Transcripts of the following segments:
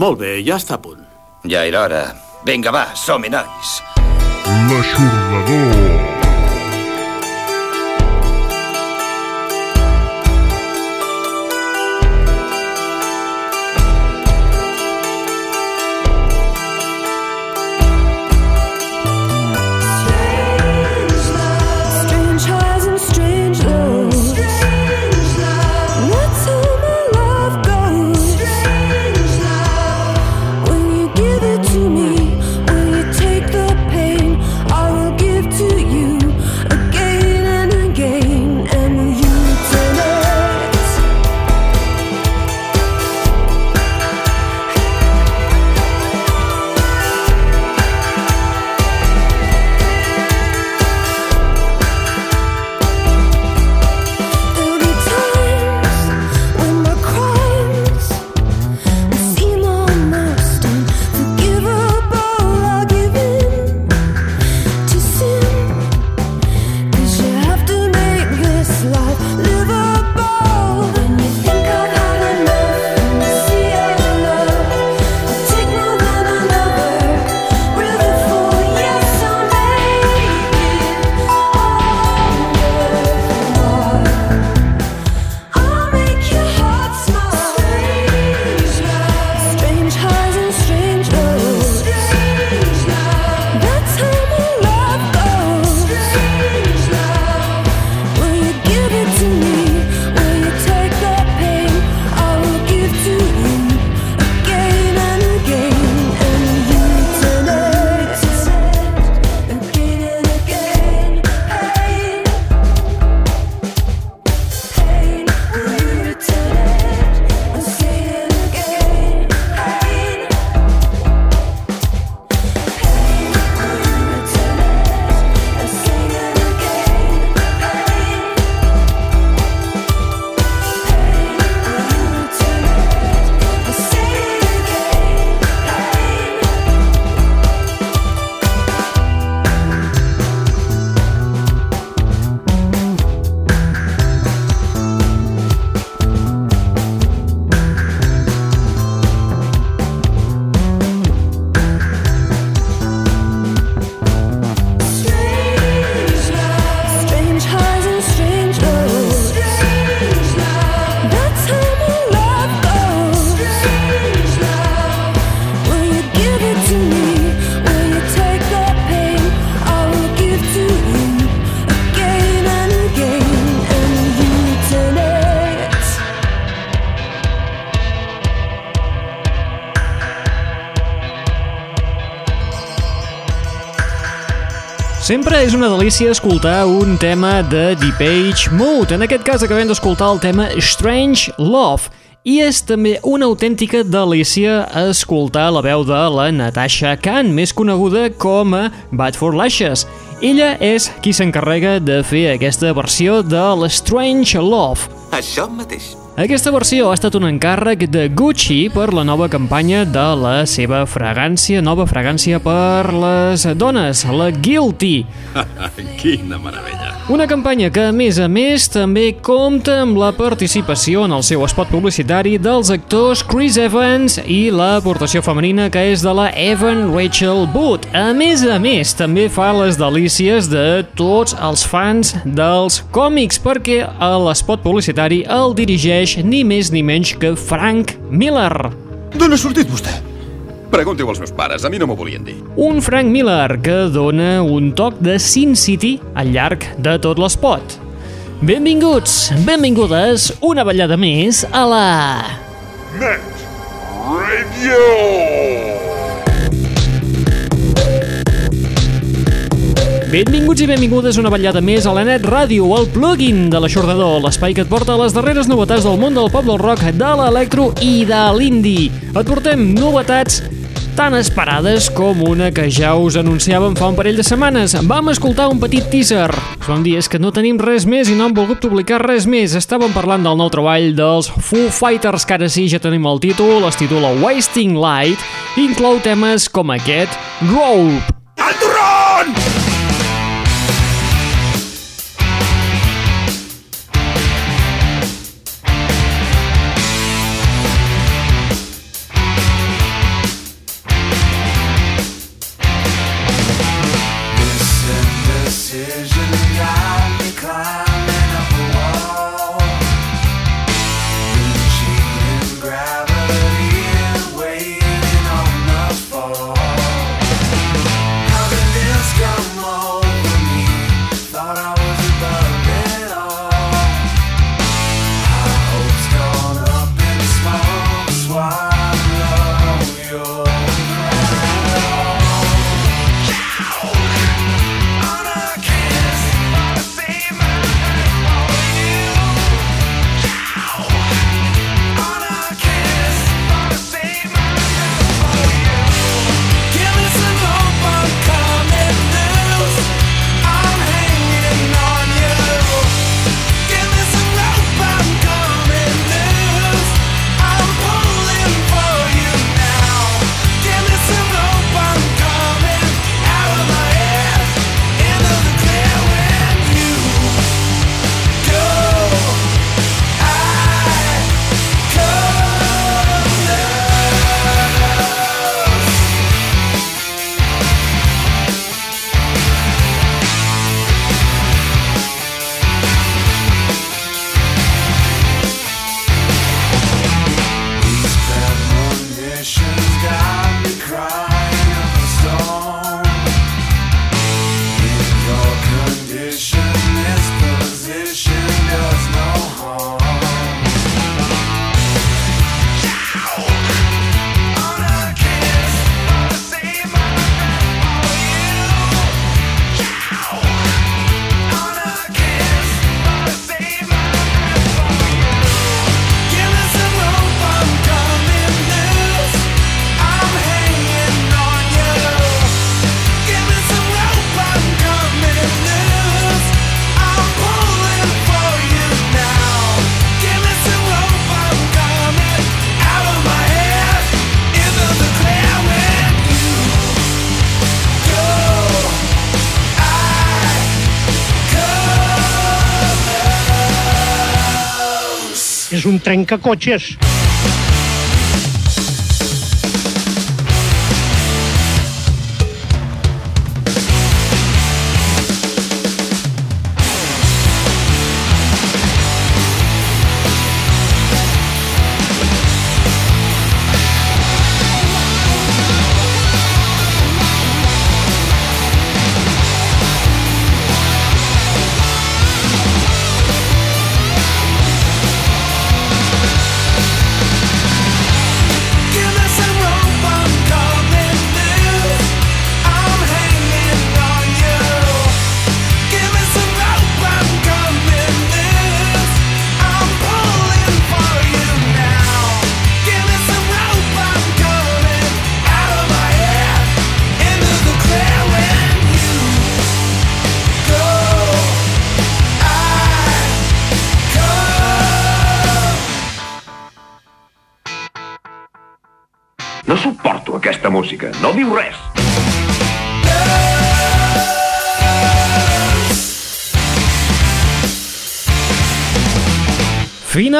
Molt bé, ja està a punt. Ja era hora. Vinga, va, som-hi, nois. L'aixordador. Sempre és una delícia escoltar un tema de Deep Age Mode. En aquest cas acabem d'escoltar el tema Strange Love. I és també una autèntica delícia escoltar la veu de la Natasha Khan, més coneguda com a Bad for Lashes. Ella és qui s'encarrega de fer aquesta versió de l'Strange Love. Això mateix. Aquesta versió ha estat un encàrrec de Gucci per la nova campanya de la seva fragància, nova fragància per les dones, la Guilty. Quina meravella. Una campanya que, a més a més, també compta amb la participació en el seu spot publicitari dels actors Chris Evans i l'aportació femenina que és de la Evan Rachel Wood. A més a més, també fa les delícies de tots els fans dels còmics, perquè a l'espot publicitari el dirigeix ni més ni menys que Frank Miller. D'on ha sortit vostè? Pregunteu als meus pares, a mi no m'ho volien dir. Un Frank Miller que dona un toc de Sin City al llarg de tot l'espot. Benvinguts, benvingudes, una ballada més a la... Net Radio. Benvinguts i benvingudes una vetllada més a la Net Ràdio, el plugin de l'aixordador, l'espai que et porta les darreres novetats del món del pop del rock, de l'electro i de l'indie. Et portem novetats tan esperades com una que ja us anunciàvem fa un parell de setmanes. Vam escoltar un petit teaser. Us vam dir és que no tenim res més i no hem volgut publicar res més. Estàvem parlant del nou treball dels Foo Fighters, que ara sí ja tenim el títol, es titula Wasting Light, i inclou temes com aquest, Rope. Trencacotxes.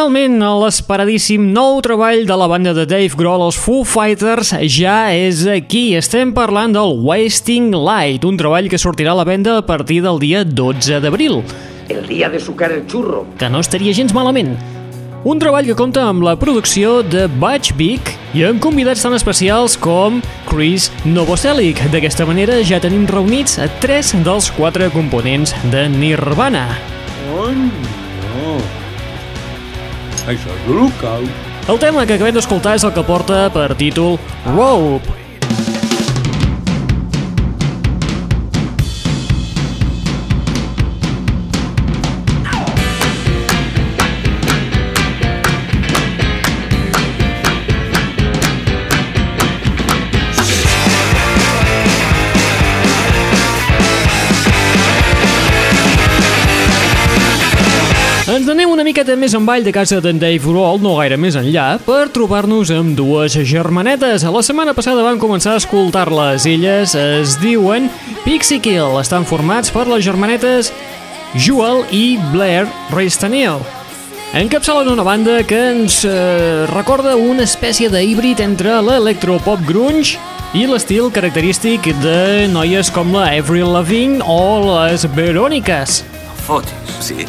Finalment, l'esperadíssim nou treball de la banda de Dave Grohl, els Foo Fighters, ja és aquí. Estem parlant del Wasting Light, un treball que sortirà a la venda a partir del dia 12 d'abril, El día de sucar el churro. que no estaria gens malament. Un treball que compta amb la producció de Butch Vig i amb convidats tan especials com Chris Novoselic. D'aquesta manera ja tenim reunits a tres dels quatre components de Nirvana. Oh, no. Això és local. El tema que acabem d'escoltar és el que porta per títol Rope. Ens anem una miqueta més en ball de casa d'en Dave Grohl, no gaire més enllà, per trobar-nos amb dues germanetes. La setmana passada vam començar a escoltar-les. Elles es diuen Pixie Kill. Estan formats per les germanetes Jewel i Blair Reistanil. Encapçalen una banda que ens eh, recorda una espècie de híbrid entre l'electropop grunge i l'estil característic de noies com la Avril Lavigne o les Veròniques. Fotis. Sí.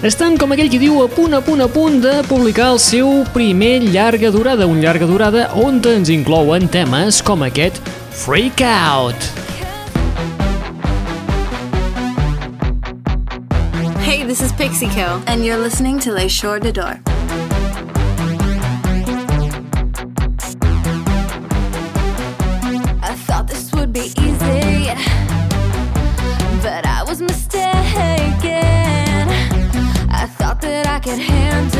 Estan, com aquell que diu, a punt, a punt, a punt de publicar el seu primer llarga durada, un llarga durada on ens inclouen temes com aquest Freak Out. Hey, this is Pixie Kill, and you're listening to Les Shore de Door. Could handle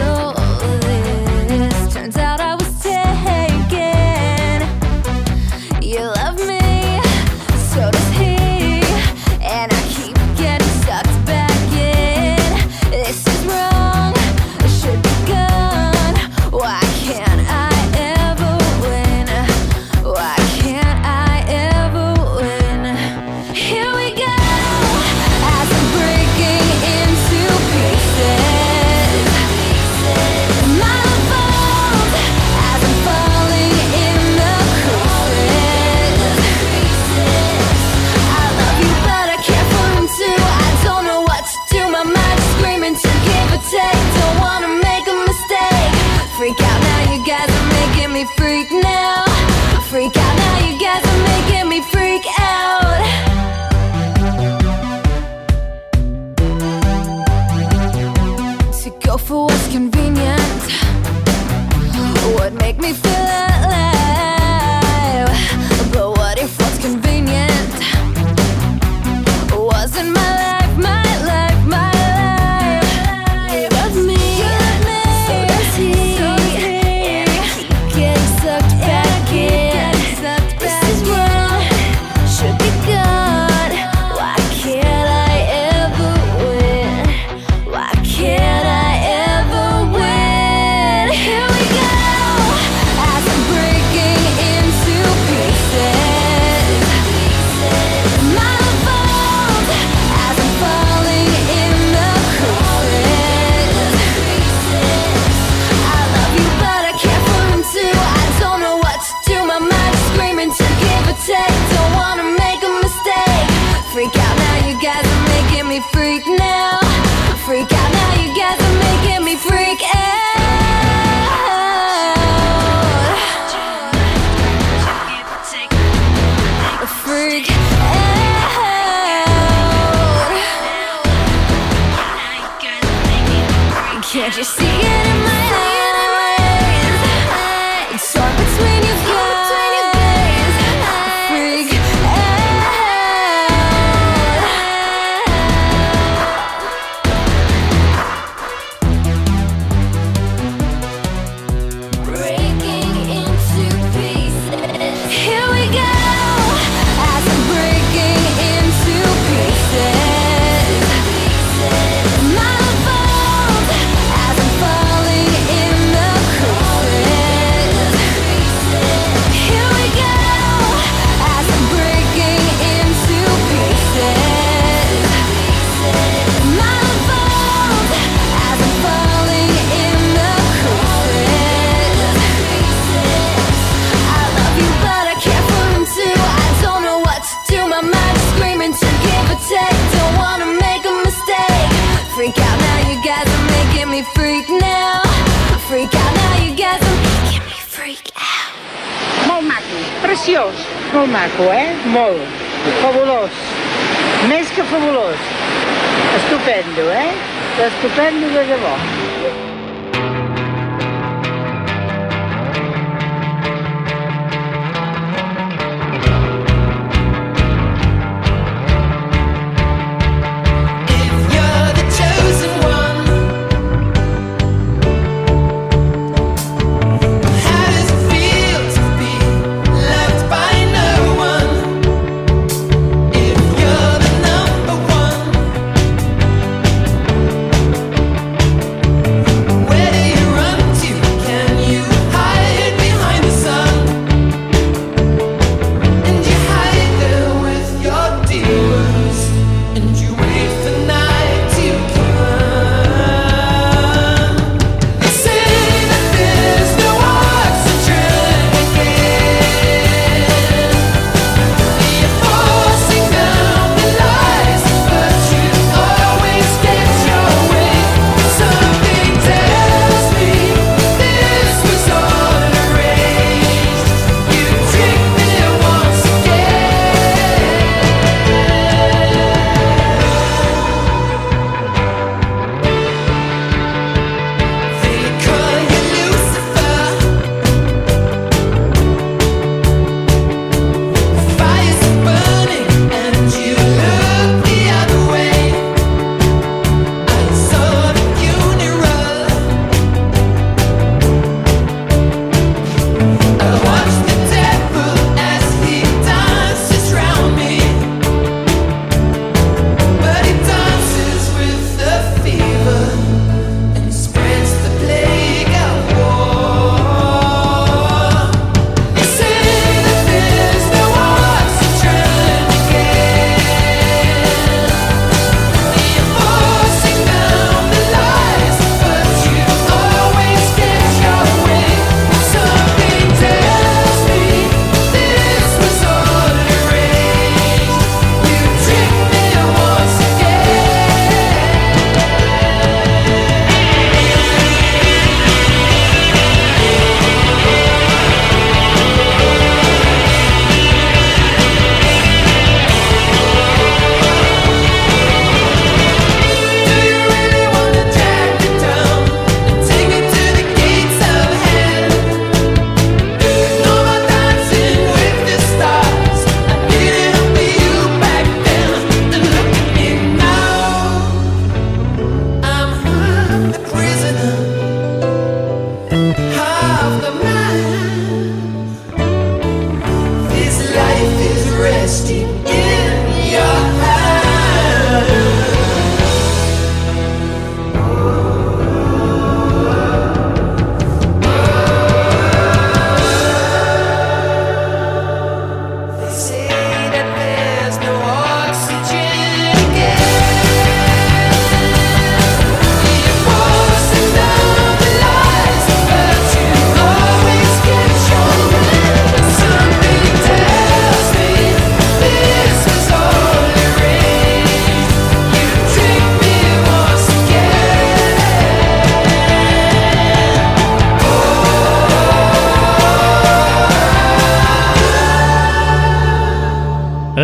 preciós. Molt maco, eh? Molt. Fabulós. Més que fabulós. Estupendo, eh? Estupendo de debò.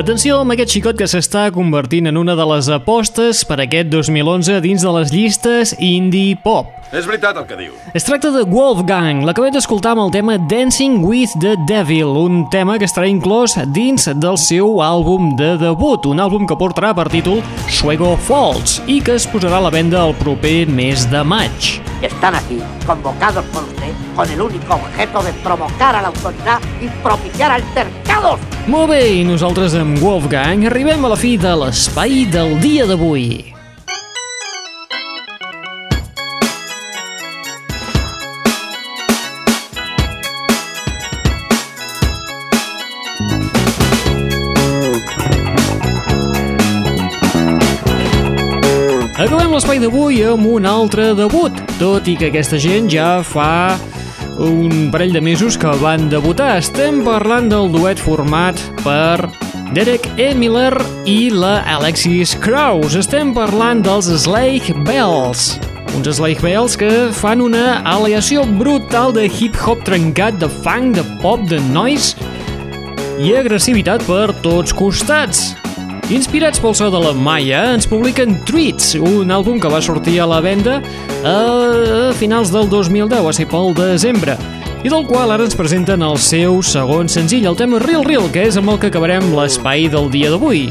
Atenció amb aquest xicot que s'està convertint en una de les apostes per aquest 2011 dins de les llistes indie pop. És veritat el que diu. Es tracta de Wolfgang, l'acabem d'escoltar amb el tema Dancing with the Devil, un tema que estarà inclòs dins del seu àlbum de debut, un àlbum que portarà per títol Suego Falls i que es posarà a la venda el proper mes de maig. Están aquí, convocados por usted, con el único objeto de provocar a la autoridad y propiciar altercados. Molt bé, i nosaltres amb Wolfgang arribem a la fi de l'espai del dia d'avui. Acabem l'espai d'avui amb un altre debut, tot i que aquesta gent ja fa un parell de mesos que van debutar. Estem parlant del duet format per Derek E. Miller i la Alexis Krauss. Estem parlant dels Slade Bells. Uns Slade Bells que fan una aleació brutal de hip-hop trencat, de funk, de pop, de noise, i agressivitat per tots costats. Inspirats pel so de la Maya, ens publiquen Treats, un àlbum que va sortir a la venda a finals del 2010, a ser pel desembre, i del qual ara ens presenten el seu segon senzill, el tema Real Real, que és amb el que acabarem l'espai del dia d'avui.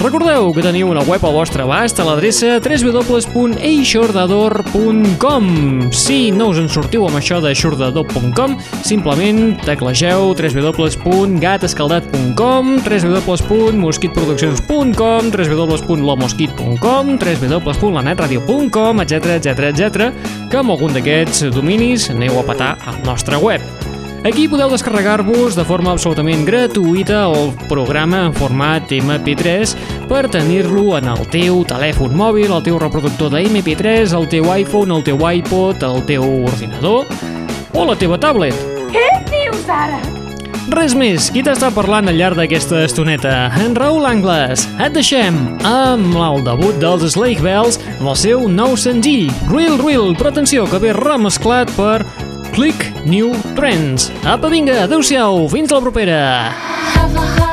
Recordeu que teniu una web al vostre abast a l'adreça www.eixordador.com Si no us en sortiu amb això d'eixordador.com, simplement teclegeu www.gatescaldat.com www.mosquitproduccions.com www.lomosquit.com www.lanetradio.com etc etc etc que amb algun d'aquests dominis aneu a petar al nostre web. Aquí podeu descarregar-vos de forma absolutament gratuïta el programa en format MP3 per tenir-lo en el teu telèfon mòbil, el teu reproductor de MP3, el teu iPhone, el teu iPod, el teu ordinador o la teva tablet. Què dius ara? Res més, qui t'està parlant al llarg d'aquesta estoneta? En Raül Angles. Et deixem amb el debut dels Slake Bells amb el seu nou senzill, Real Real, però atenció, que ve remesclat per Click New Trends. Apa, vinga, adeu-siau, fins la propera. Have a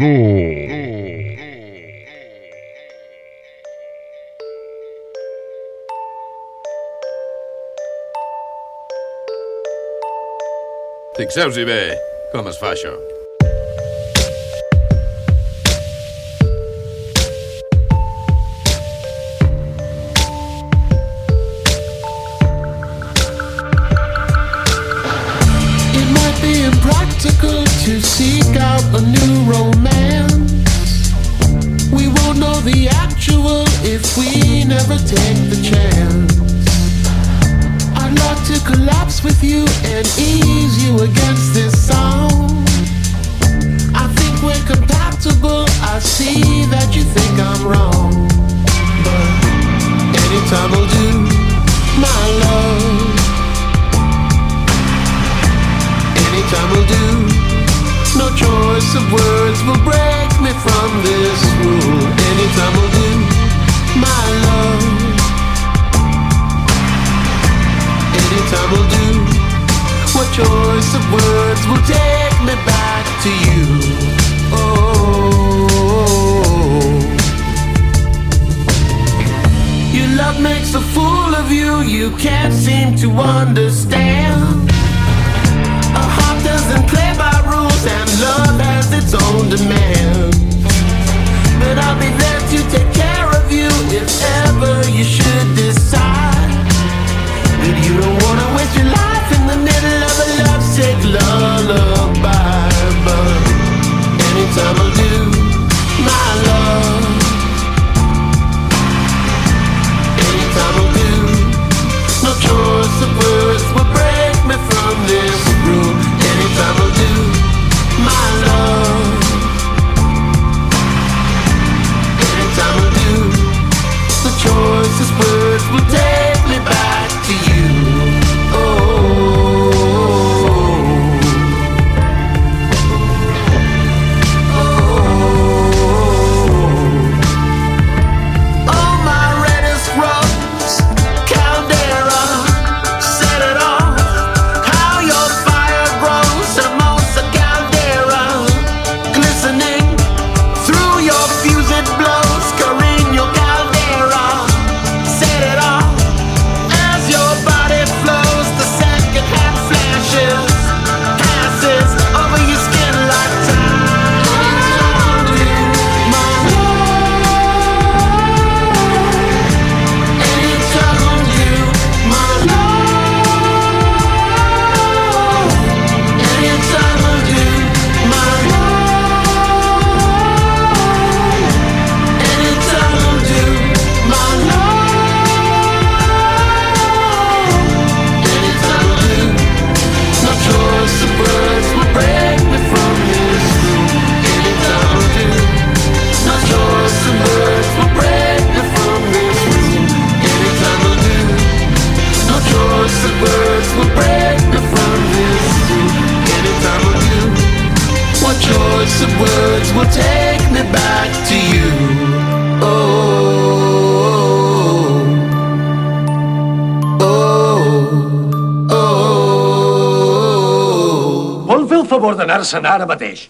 l'aixordador. Fixeu-s'hi bé com es fa això. It might be impractical to seek out a new we never take the chance. I'd love to collapse with you and ease you against this song. I think we're compatible. I see that you think I'm wrong. But anytime will do, my love. Anytime will do. No choice of words will break me from this rule. Anytime will do, my love. Anytime will do. What choice of words will take me back to you? Oh. Your love makes a fool of you. You can't seem to understand. A heart doesn't play by rules, and love has its own demands. But I'll be there to take care if ever you should decide. That you don't wanna waste your life Senaren mateix.